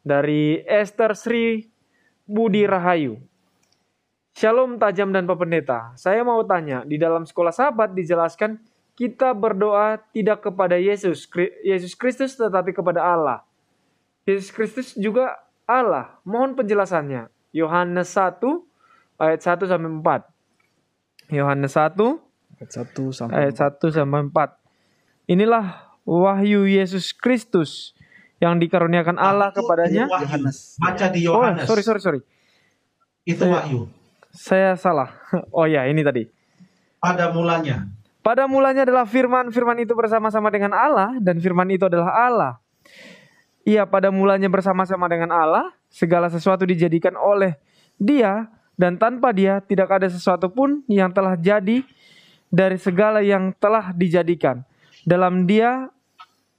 dari Esther Sri Budi Rahayu. Shalom tajam dan Pak Pendeta. Saya mau tanya, di dalam sekolah sahabat dijelaskan kita berdoa tidak kepada Yesus, Yesus Kristus tetapi kepada Allah. Yesus Kristus juga Allah. Mohon penjelasannya. Yohanes 1 ayat 1 sampai 4. Yohanes 1 ayat 1 sampai ayat 1 sampai 4. Inilah wahyu Yesus Kristus yang dikaruniakan Allah kepadanya. Yohanes. Baca di Oh, Yohanes. sorry sorry sorry. Itu Saya- wahyu. Saya salah. Oh ya, ini tadi. Pada mulanya. Pada mulanya adalah firman, firman itu bersama-sama dengan Allah dan firman itu adalah Allah. Ia pada mulanya bersama-sama dengan Allah, segala sesuatu dijadikan oleh Dia dan tanpa Dia tidak ada sesuatu pun yang telah jadi dari segala yang telah dijadikan. Dalam Dia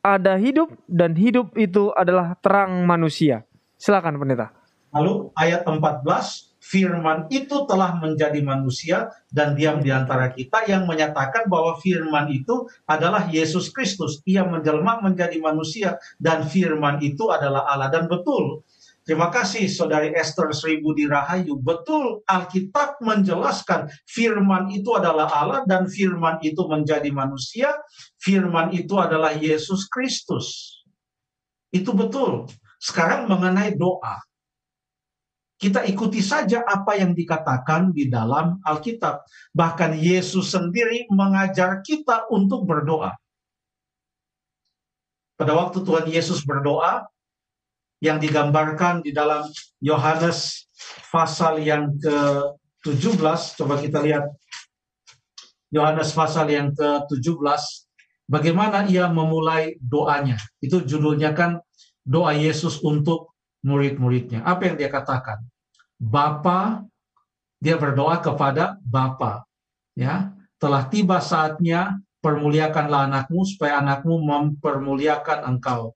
ada hidup dan hidup itu adalah terang manusia. Silakan pendeta. Lalu ayat 14, firman itu telah menjadi manusia dan diam di antara kita yang menyatakan bahwa firman itu adalah Yesus Kristus. Ia menjelma menjadi manusia dan firman itu adalah Allah. Dan betul, terima kasih Saudari Esther Sri Budi Rahayu. Betul Alkitab menjelaskan firman itu adalah Allah dan firman itu menjadi manusia. Firman itu adalah Yesus Kristus. Itu betul. Sekarang mengenai doa kita ikuti saja apa yang dikatakan di dalam Alkitab. Bahkan Yesus sendiri mengajar kita untuk berdoa. Pada waktu Tuhan Yesus berdoa, yang digambarkan di dalam Yohanes pasal yang ke-17, coba kita lihat Yohanes pasal yang ke-17, bagaimana ia memulai doanya. Itu judulnya kan doa Yesus untuk murid-muridnya. Apa yang dia katakan? Bapa, dia berdoa kepada Bapa. Ya, telah tiba saatnya permuliakanlah anakmu supaya anakmu mempermuliakan engkau.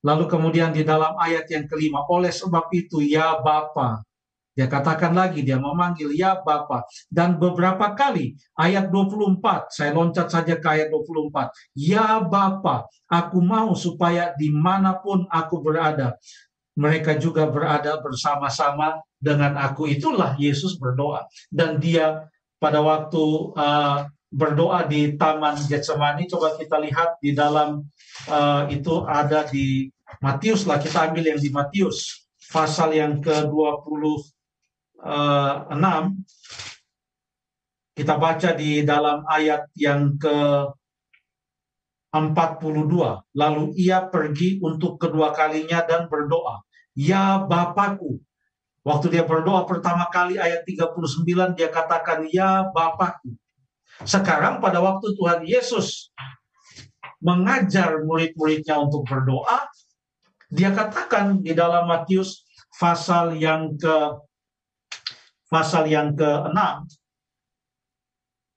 Lalu kemudian di dalam ayat yang kelima, oleh sebab itu ya Bapa. Dia katakan lagi, dia memanggil ya Bapa. Dan beberapa kali, ayat 24, saya loncat saja ke ayat 24. Ya Bapa, aku mau supaya di mana pun aku berada, mereka juga berada bersama-sama dengan aku. Itulah Yesus berdoa. Dan dia pada waktu uh, berdoa di Taman Getsemani, coba kita lihat di dalam uh, itu ada di Matius lah, kita ambil yang di Matius, pasal yang ke-26, kita baca di dalam ayat yang ke 42. Lalu ia pergi untuk kedua kalinya dan berdoa. Ya Bapakku. Waktu dia berdoa pertama kali ayat 39 dia katakan ya Bapakku. Sekarang pada waktu Tuhan Yesus mengajar murid-muridnya untuk berdoa, dia katakan di dalam Matius pasal yang ke pasal yang ke-6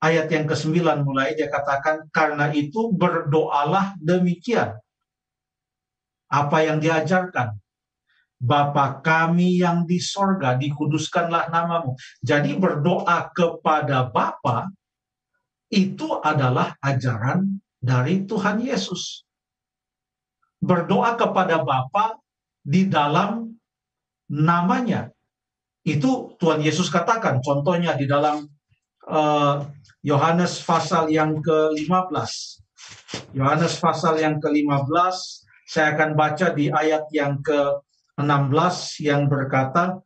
ayat yang ke-9 mulai dia katakan karena itu berdoalah demikian. Apa yang diajarkan? Bapa kami yang di sorga, dikuduskanlah namamu. Jadi berdoa kepada Bapa itu adalah ajaran dari Tuhan Yesus. Berdoa kepada Bapa di dalam namanya. Itu Tuhan Yesus katakan. Contohnya di dalam uh, Yohanes pasal yang ke-15. Yohanes pasal yang ke-15, saya akan baca di ayat yang ke-16 yang berkata,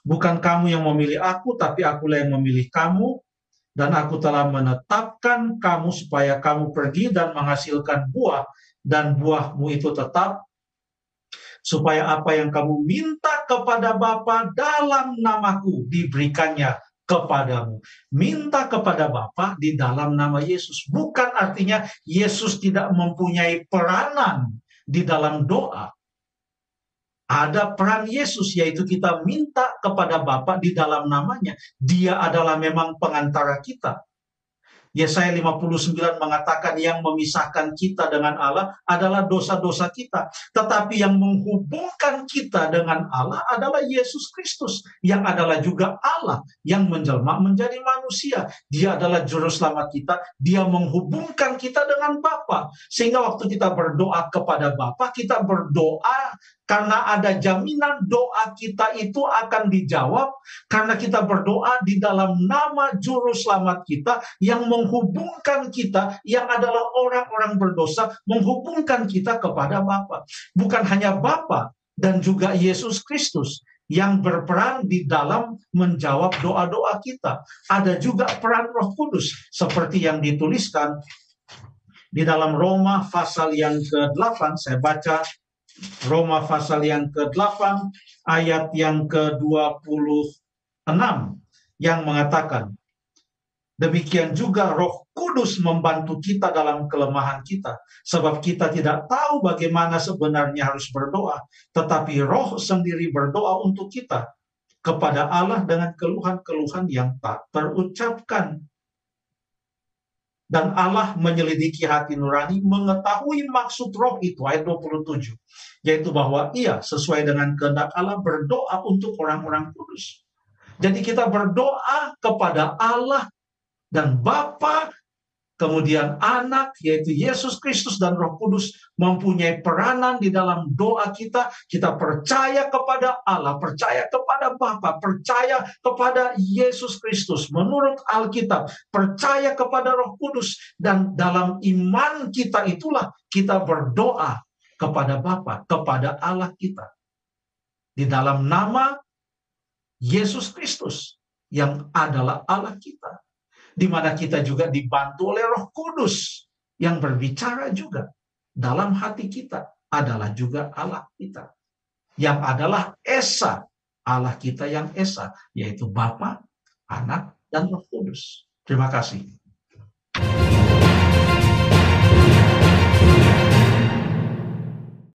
Bukan kamu yang memilih aku, tapi akulah yang memilih kamu, dan aku telah menetapkan kamu supaya kamu pergi dan menghasilkan buah, dan buahmu itu tetap, supaya apa yang kamu minta kepada Bapa dalam namaku diberikannya kepadamu. Minta kepada Bapa di dalam nama Yesus. Bukan artinya Yesus tidak mempunyai peranan di dalam doa. Ada peran Yesus yaitu kita minta kepada Bapa di dalam namanya. Dia adalah memang pengantara kita. Yesaya 59 mengatakan yang memisahkan kita dengan Allah adalah dosa-dosa kita. Tetapi yang menghubungkan kita dengan Allah adalah Yesus Kristus. Yang adalah juga Allah yang menjelma menjadi manusia. Dia adalah juru selamat kita. Dia menghubungkan kita dengan Bapa. Sehingga waktu kita berdoa kepada Bapa, kita berdoa karena ada jaminan doa kita itu akan dijawab karena kita berdoa di dalam nama juru selamat kita yang menghubungkan kita yang adalah orang-orang berdosa menghubungkan kita kepada Bapa. Bukan hanya Bapa dan juga Yesus Kristus yang berperan di dalam menjawab doa-doa kita. Ada juga peran Roh Kudus seperti yang dituliskan di dalam Roma pasal yang ke-8 saya baca Roma pasal yang ke-8 ayat yang ke-26 yang mengatakan Demikian juga Roh Kudus membantu kita dalam kelemahan kita, sebab kita tidak tahu bagaimana sebenarnya harus berdoa, tetapi Roh sendiri berdoa untuk kita kepada Allah dengan keluhan-keluhan yang tak terucapkan dan Allah menyelidiki hati nurani, mengetahui maksud roh itu, ayat 27. Yaitu bahwa ia sesuai dengan kehendak Allah berdoa untuk orang-orang kudus. Jadi kita berdoa kepada Allah dan Bapa Kemudian anak yaitu Yesus Kristus dan Roh Kudus mempunyai peranan di dalam doa kita. Kita percaya kepada Allah, percaya kepada Bapa, percaya kepada Yesus Kristus menurut Alkitab, percaya kepada Roh Kudus dan dalam iman kita itulah kita berdoa kepada Bapa, kepada Allah kita. Di dalam nama Yesus Kristus yang adalah Allah kita di mana kita juga dibantu oleh Roh Kudus yang berbicara juga dalam hati kita adalah juga Allah kita yang adalah Esa Allah kita yang Esa yaitu Bapa, Anak dan Roh Kudus. Terima kasih.